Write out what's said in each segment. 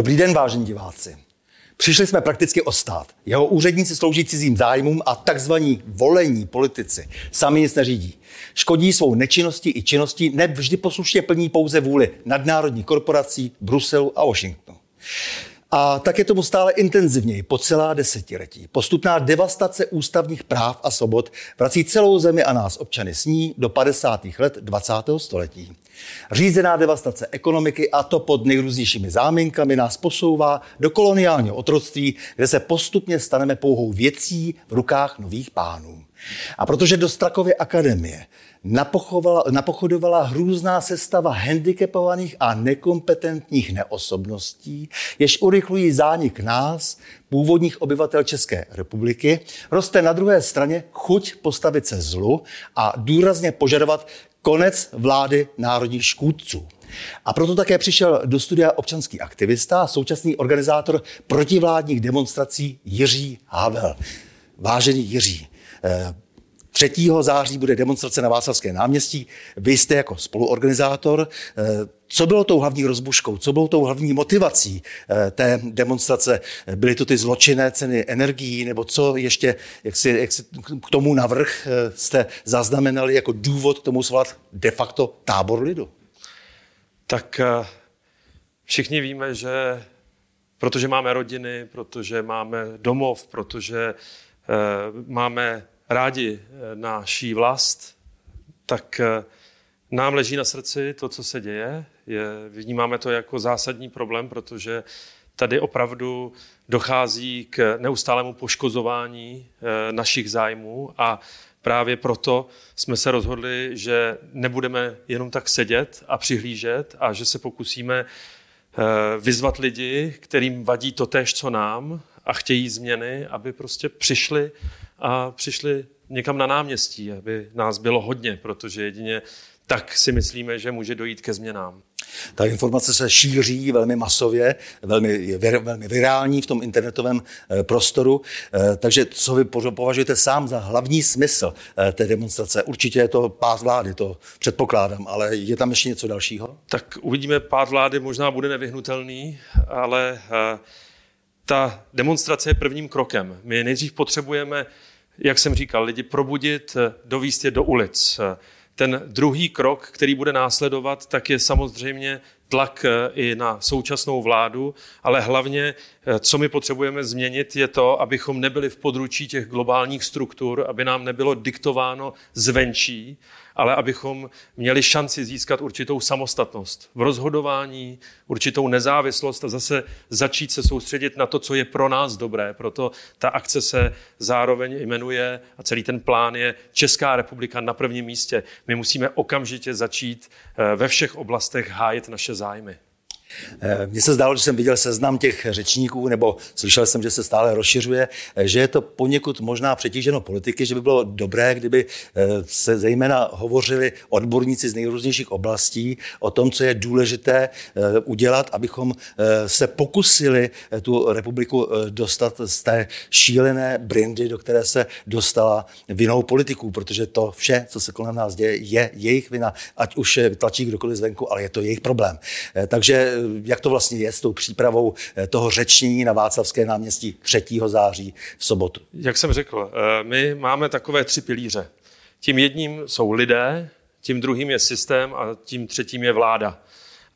Dobrý den, vážení diváci. Přišli jsme prakticky o stát. Jeho úředníci slouží cizím zájmům a takzvaní volení politici sami nic neřídí. Škodí svou nečinnosti i činnosti, ne vždy poslušně plní pouze vůli nadnárodní korporací, Bruselu a Washingtonu. A tak je tomu stále intenzivněji po celá desetiletí. Postupná devastace ústavních práv a svobod vrací celou zemi a nás občany s ní do 50. let 20. století. Řízená devastace ekonomiky a to pod nejrůznějšími záminkami nás posouvá do koloniálního otroctví, kde se postupně staneme pouhou věcí v rukách nových pánů. A protože do Strakovy akademie napochodovala hrůzná sestava handicapovaných a nekompetentních neosobností, jež urychlují zánik nás, původních obyvatel České republiky, roste na druhé straně chuť postavit se zlu a důrazně požadovat konec vlády národních škůdců. A proto také přišel do studia občanský aktivista a současný organizátor protivládních demonstrací Jiří Havel. Vážený Jiří, 3. Eh, září bude demonstrace na Václavské náměstí. Vy jste jako spoluorganizátor. Eh, co bylo tou hlavní rozbuškou? Co bylo tou hlavní motivací eh, té demonstrace? Byly to ty zločinné ceny energií, nebo co ještě, jak si, jak si k tomu navrh jste zaznamenali jako důvod k tomu svolat de facto tábor lidu? Tak všichni víme, že protože máme rodiny, protože máme domov, protože máme rádi eh, naší vlast, tak eh, nám leží na srdci to, co se děje. Je, vnímáme to jako zásadní problém, protože tady opravdu dochází k neustálému poškozování eh, našich zájmů a právě proto jsme se rozhodli, že nebudeme jenom tak sedět a přihlížet a že se pokusíme vyzvat lidi, kterým vadí to též, co nám a chtějí změny, aby prostě přišli a přišli někam na náměstí, aby nás bylo hodně, protože jedině tak si myslíme, že může dojít ke změnám. Ta informace se šíří velmi masově, velmi, velmi virální v tom internetovém eh, prostoru. Eh, takže co vy považujete sám za hlavní smysl eh, té demonstrace? Určitě je to pád vlády, to předpokládám, ale je tam ještě něco dalšího? Tak uvidíme, pád vlády možná bude nevyhnutelný, ale ta demonstrace je prvním krokem. My nejdřív potřebujeme jak jsem říkal, lidi probudit, eh, dovíst je do ulic. Eh, ten druhý krok, který bude následovat, tak je samozřejmě tlak eh, i na současnou vládu, ale hlavně, co my potřebujeme změnit, je to, abychom nebyli v područí těch globálních struktur, aby nám nebylo diktováno zvenčí, ale abychom měli šanci získat určitou samostatnost v rozhodování, určitou nezávislost a zase začít se soustředit na to, co je pro nás dobré. Proto ta akce se zároveň jmenuje a celý ten plán je Česká republika na prvním místě. My musíme okamžitě začít eh, ve všech oblastech hájit naše zájmy. Eh, mně se zdálo, že jsem viděl seznam těch řečníků, nebo slyšel jsem, že se stále rozšiřuje, eh, že je to poněkud možná přetíženo politiky, že by bylo dobré, kdyby eh, se zejména hovořili odborníci z nejrůznějších oblastí o tom, co je důležité udělat, abychom se pokusili tu republiku dostat z té šílené brindy, do které se dostala vinou politiků, protože to vše, co se kolem nás děje, je jejich vina, ať už tlačí kdokoliv zvenku, ale je to jejich problém. Takže jak to vlastně je s tou přípravou eh, toho řečnění na Václavské náměstí 3. září v sobotu? Jak jsem řekl, eh, my máme takové tři pilíře. Tím jedním jsou lidé, tím druhým je systém a tím třetím je vláda.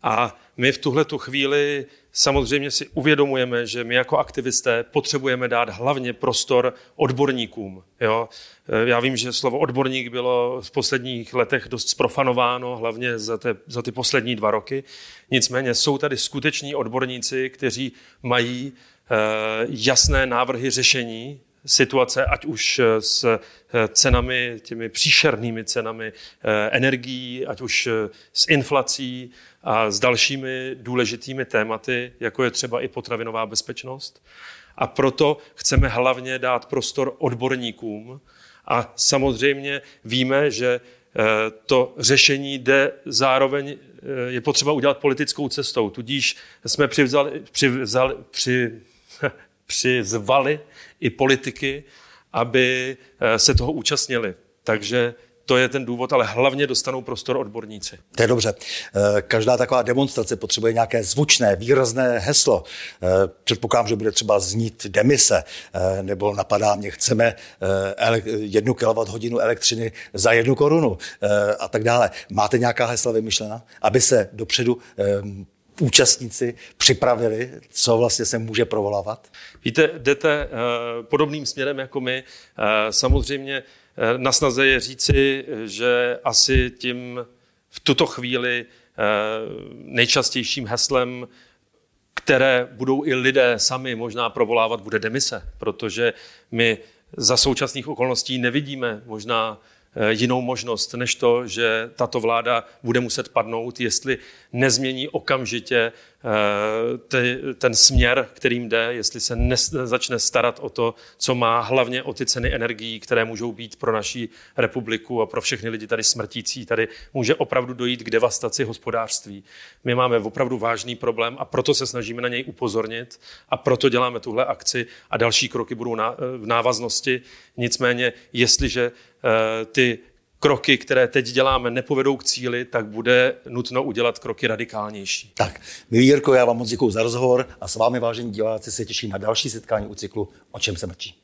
A my v tuhle tu chvíli samozřejmě si uvědomujeme, že my jako aktivisté potřebujeme dát hlavně prostor odborníkům. Jo? Eh, já vím, že slovo odborník bylo v posledních letech dost sprofanováno, hlavně za, te, za ty poslední dva roky. Nicméně jsou tady skuteční odborníci, kteří mají e, jasné návrhy řešení situace, ať už s eh, cenami, těmi příšernými cenami energií, ať už s inflací, a s dalšími důležitými tématy, jako je třeba i potravinová bezpečnost. A proto chceme hlavně dát prostor odborníkům. A samozřejmě víme, že eh, to řešení jde zároveň, eh, je potřeba udělat politickou cestou. Tudíž jsme přivzali, přivzali, při, přizvali i politiky, aby eh, se toho účastnili. Takže to je ten důvod, ale hlavně dostanou prostor odborníci. To je dobře. Eh, každá taková demonstrace potřebuje nějaké zvučné, výrazné heslo. Eh, předpokládám, že bude třeba znít demise, nebo napadá mě, chceme jednu kWh elektřiny za jednu korunu a tak dále. Máte nějaká hesla vymyšlena, aby se dopředu účastníci připravili, co vlastně se může provolávat? Víte, jdete podobným směrem jako my. Samozřejmě Eh, na snaze je říci, že asi tím v tuto chvíli eh, nejčastějším heslem, které budou i lidé sami možná provolávat, bude demise, protože my za současných okolností nevidíme možná Eh, jinou možnost, než to, že tato vláda bude muset padnout, jestli nezmění okamžitě eh, ten směr, kterým jde, jestli se začne starat o to, co má, hlavně o ty ceny energií, které můžou být pro naší republiku a pro všechny lidi tady smrtící. Tady může opravdu dojít k devastaci hospodářství. My máme opravdu vážný problém a proto se snažíme na něj upozornit a proto děláme tuhle akci a další kroky budou v návaznosti. Nicméně, jestliže Eh, ty kroky, které teď děláme, nepovedou k cíli, tak bude nutno udělat kroky radikálnější. Tak, milý Jirko, já vám moc děkuji za rozhovor a s vámi, vážení diváci, se těším na další setkání u cyklu O čem se mlčí.